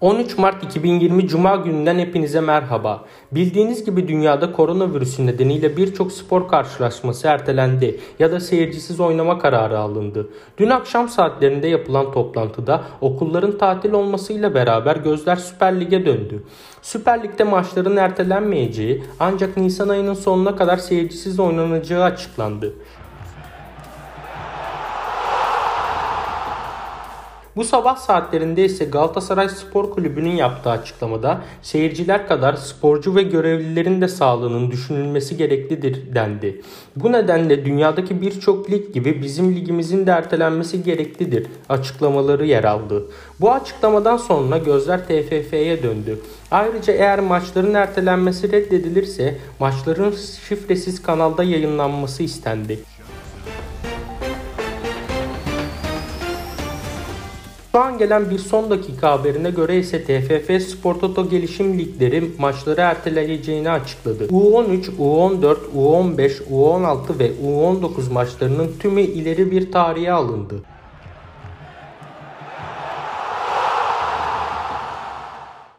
13 Mart 2020 Cuma gününden hepinize merhaba. Bildiğiniz gibi dünyada koronavirüsü nedeniyle birçok spor karşılaşması ertelendi ya da seyircisiz oynama kararı alındı. Dün akşam saatlerinde yapılan toplantıda okulların tatil olmasıyla beraber gözler Süper Lig'e döndü. Süper Lig'de maçların ertelenmeyeceği ancak Nisan ayının sonuna kadar seyircisiz oynanacağı açıklandı. Bu sabah saatlerinde ise Galatasaray Spor Kulübü'nün yaptığı açıklamada seyirciler kadar sporcu ve görevlilerin de sağlığının düşünülmesi gereklidir dendi. Bu nedenle dünyadaki birçok lig gibi bizim ligimizin de ertelenmesi gereklidir açıklamaları yer aldı. Bu açıklamadan sonra gözler TFF'ye döndü. Ayrıca eğer maçların ertelenmesi reddedilirse maçların şifresiz kanalda yayınlanması istendi. Şu an gelen bir son dakika haberine göre ise TFF Spor Toto gelişim ligleri maçları erteleyeceğini açıkladı. U13, U14, U15, U16 ve U19 maçlarının tümü ileri bir tarihe alındı.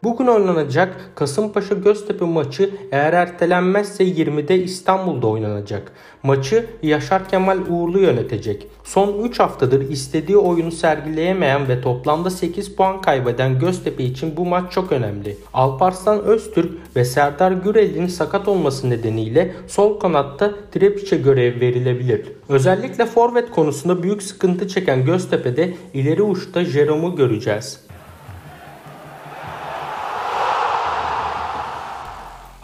Bugün oynanacak Kasımpaşa Göztepe maçı eğer ertelenmezse 20'de İstanbul'da oynanacak. Maçı Yaşar Kemal Uğurlu yönetecek. Son 3 haftadır istediği oyunu sergileyemeyen ve toplamda 8 puan kaybeden Göztepe için bu maç çok önemli. Alparslan Öztürk ve Serdar Gürel'in sakat olması nedeniyle sol kanatta Trepiç'e görev verilebilir. Özellikle forvet konusunda büyük sıkıntı çeken Göztepe'de ileri uçta Jerome'u göreceğiz.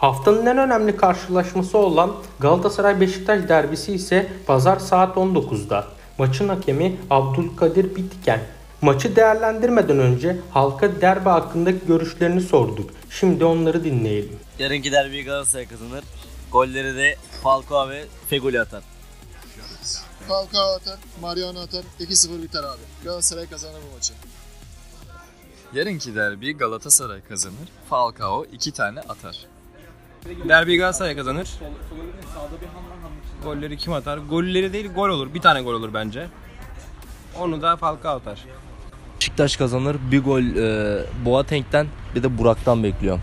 Haftanın en önemli karşılaşması olan Galatasaray-Beşiktaş derbisi ise pazar saat 19'da. Maçın hakemi Abdülkadir Bitken. Maçı değerlendirmeden önce halka derbi hakkındaki görüşlerini sorduk. Şimdi onları dinleyelim. Yarınki derbi Galatasaray kazanır. Golleri de Falcao ve Fegoli atar. Falcao atar, Mariano atar. 2-0 biter abi. Galatasaray kazanır bu maçı. Yarınki derbi Galatasaray kazanır. Falcao iki tane atar. Derbi Galatasaray kazanır. Golleri kim atar? Golleri değil gol olur. Bir tane gol olur bence. Onu da Falcao atar. Beşiktaş kazanır. Bir gol e, Boateng'den bir de Burak'tan bekliyorum.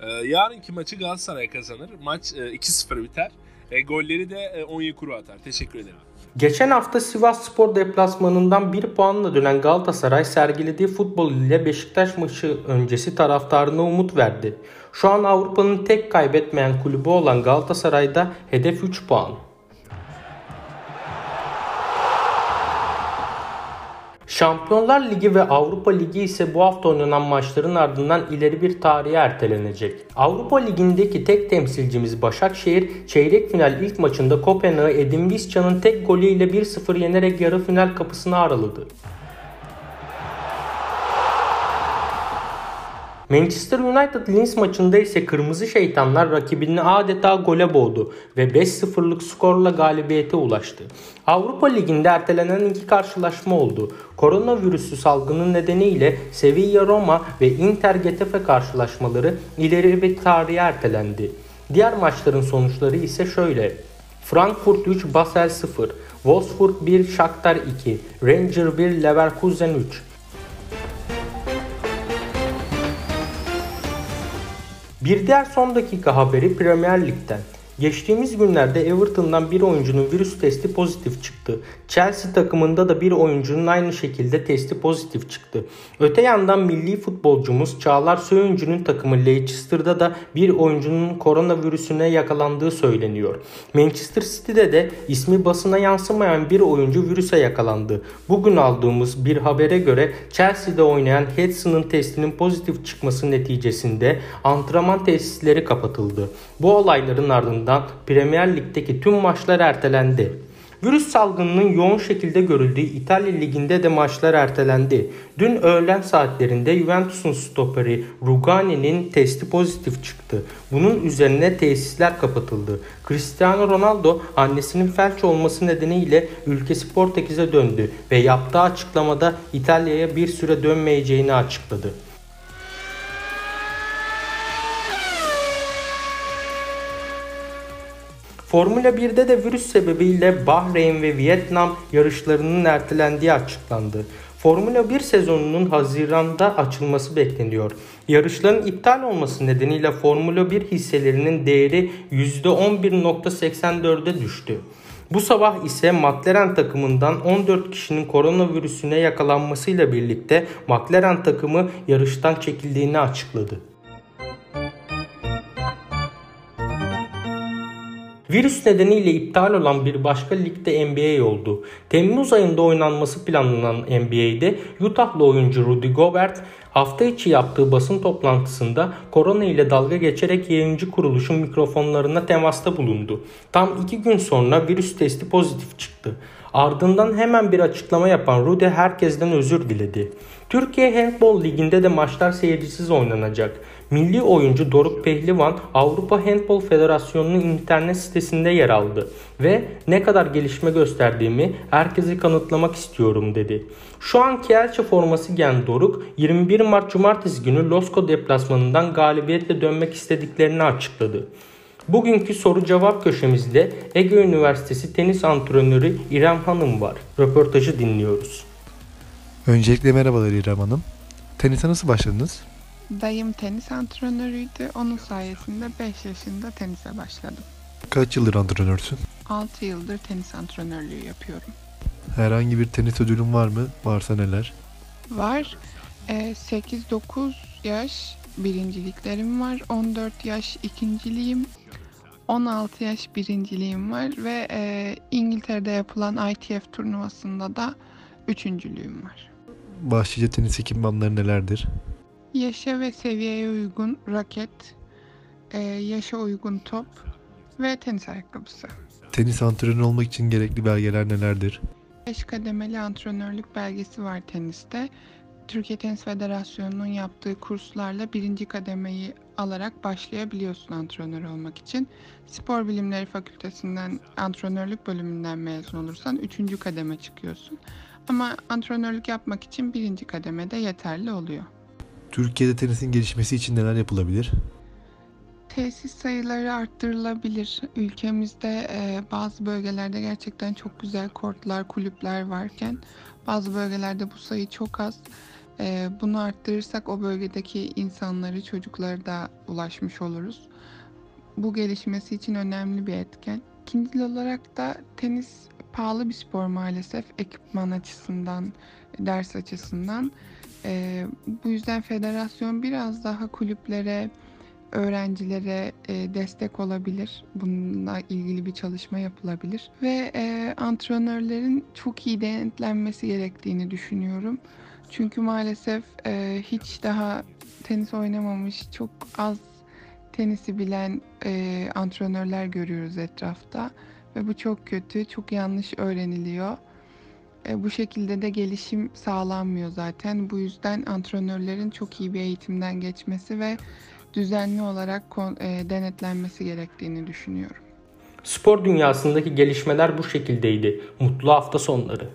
Ee, yarınki maçı Galatasaray kazanır. Maç e, 2-0 biter. E, golleri de e, Onyekuru atar. Teşekkür ederim. Geçen hafta Sivas Spor deplasmanından 1 puanla dönen Galatasaray sergilediği futbol ile Beşiktaş maçı öncesi taraftarına umut verdi. Şu an Avrupa'nın tek kaybetmeyen kulübü olan Galatasaray'da hedef 3 puan. Şampiyonlar Ligi ve Avrupa Ligi ise bu hafta oynanan maçların ardından ileri bir tarihe ertelenecek. Avrupa Ligi'ndeki tek temsilcimiz Başakşehir çeyrek final ilk maçında Kopenhag'ı Edin Visca'nın tek golüyle 1-0 yenerek yarı final kapısını araladı. Manchester United Leeds maçında ise Kırmızı Şeytanlar rakibini adeta gole boğdu ve 5-0'lık skorla galibiyete ulaştı. Avrupa Ligi'nde ertelenen iki karşılaşma oldu. Koronavirüsü salgını nedeniyle Sevilla Roma ve Inter Getafe karşılaşmaları ileri bir tarihe ertelendi. Diğer maçların sonuçları ise şöyle. Frankfurt 3, Basel 0, Wolfsburg 1, Shakhtar 2, Ranger 1, Leverkusen 3, Bir diğer son dakika haberi Premier Lig'den. Geçtiğimiz günlerde Everton'dan bir oyuncunun virüs testi pozitif çıktı. Chelsea takımında da bir oyuncunun aynı şekilde testi pozitif çıktı. Öte yandan milli futbolcumuz Çağlar Söyüncü'nün takımı Leicester'da da bir oyuncunun koronavirüsüne yakalandığı söyleniyor. Manchester City'de de ismi basına yansımayan bir oyuncu virüse yakalandı. Bugün aldığımız bir habere göre Chelsea'de oynayan Hudson'ın testinin pozitif çıkması neticesinde antrenman tesisleri kapatıldı. Bu olayların ardından Premier Lig'deki tüm maçlar ertelendi. Virüs salgınının yoğun şekilde görüldüğü İtalya Ligi'nde de maçlar ertelendi. Dün öğlen saatlerinde Juventus'un stoperi Rugani'nin testi pozitif çıktı. Bunun üzerine tesisler kapatıldı. Cristiano Ronaldo annesinin felç olması nedeniyle ülkesi Portekiz'e döndü ve yaptığı açıklamada İtalya'ya bir süre dönmeyeceğini açıkladı. Formula 1'de de virüs sebebiyle Bahreyn ve Vietnam yarışlarının ertelendiği açıklandı. Formula 1 sezonunun Haziran'da açılması bekleniyor. Yarışların iptal olması nedeniyle Formula 1 hisselerinin değeri %11.84'e düştü. Bu sabah ise McLaren takımından 14 kişinin koronavirüsüne yakalanmasıyla birlikte McLaren takımı yarıştan çekildiğini açıkladı. Virüs nedeniyle iptal olan bir başka lig de NBA oldu. Temmuz ayında oynanması planlanan NBA'de Utah'lı oyuncu Rudy Gobert hafta içi yaptığı basın toplantısında korona ile dalga geçerek yayıncı kuruluşun mikrofonlarına temasta bulundu. Tam iki gün sonra virüs testi pozitif çıktı. Ardından hemen bir açıklama yapan Rudy herkesten özür diledi. Türkiye Handball Ligi'nde de maçlar seyircisiz oynanacak. Milli oyuncu Doruk Pehlivan Avrupa Handball Federasyonu'nun internet sitesinde yer aldı ve ne kadar gelişme gösterdiğimi herkese kanıtlamak istiyorum dedi. Şu an Kielce forması giyen Doruk 21 Mart Cumartesi günü Losko deplasmanından galibiyetle dönmek istediklerini açıkladı. Bugünkü soru cevap köşemizde Ege Üniversitesi tenis antrenörü İrem Hanım var. Röportajı dinliyoruz. Öncelikle merhabalar İrem Hanım. Tenise nasıl başladınız? Dayım tenis antrenörüydü. Onun sayesinde 5 yaşında tenise başladım. Kaç yıldır antrenörsün? 6 yıldır tenis antrenörlüğü yapıyorum. Herhangi bir tenis ödülün var mı? Varsa neler? Var. E, 8-9 yaş birinciliklerim var. 14 yaş ikinciliğim. 16 yaş birinciliğim var ve e, İngiltere'de yapılan ITF turnuvasında da üçüncülüğüm var. Başlıca tenis ekipmanları nelerdir? Yaşa ve seviyeye uygun raket, e, yaşa uygun top ve tenis ayakkabısı. Tenis antrenörü olmak için gerekli belgeler nelerdir? 5 kademeli antrenörlük belgesi var teniste. Türkiye Tenis Federasyonu'nun yaptığı kurslarla birinci kademeyi alarak başlayabiliyorsun antrenör olmak için. Spor Bilimleri Fakültesinden antrenörlük bölümünden mezun olursan üçüncü kademe çıkıyorsun. Ama antrenörlük yapmak için birinci kademede yeterli oluyor. Türkiye'de tenisin gelişmesi için neler yapılabilir? Tesis sayıları arttırılabilir. Ülkemizde e, bazı bölgelerde gerçekten çok güzel kortlar, kulüpler varken bazı bölgelerde bu sayı çok az. E, bunu arttırırsak o bölgedeki insanları, çocukları da ulaşmış oluruz. Bu gelişmesi için önemli bir etken. İkinci olarak da tenis pahalı bir spor maalesef ekipman açısından, ders açısından. E, bu yüzden federasyon biraz daha kulüplere, öğrencilere e, destek olabilir. Bununla ilgili bir çalışma yapılabilir. Ve e, antrenörlerin çok iyi denetlenmesi gerektiğini düşünüyorum. Çünkü maalesef e, hiç daha tenis oynamamış, çok az tenisi bilen e, antrenörler görüyoruz etrafta. Ve bu çok kötü, çok yanlış öğreniliyor. E, bu şekilde de gelişim sağlanmıyor zaten. Bu yüzden antrenörlerin çok iyi bir eğitimden geçmesi ve düzenli olarak e, denetlenmesi gerektiğini düşünüyorum. Spor dünyasındaki gelişmeler bu şekildeydi. Mutlu hafta sonları.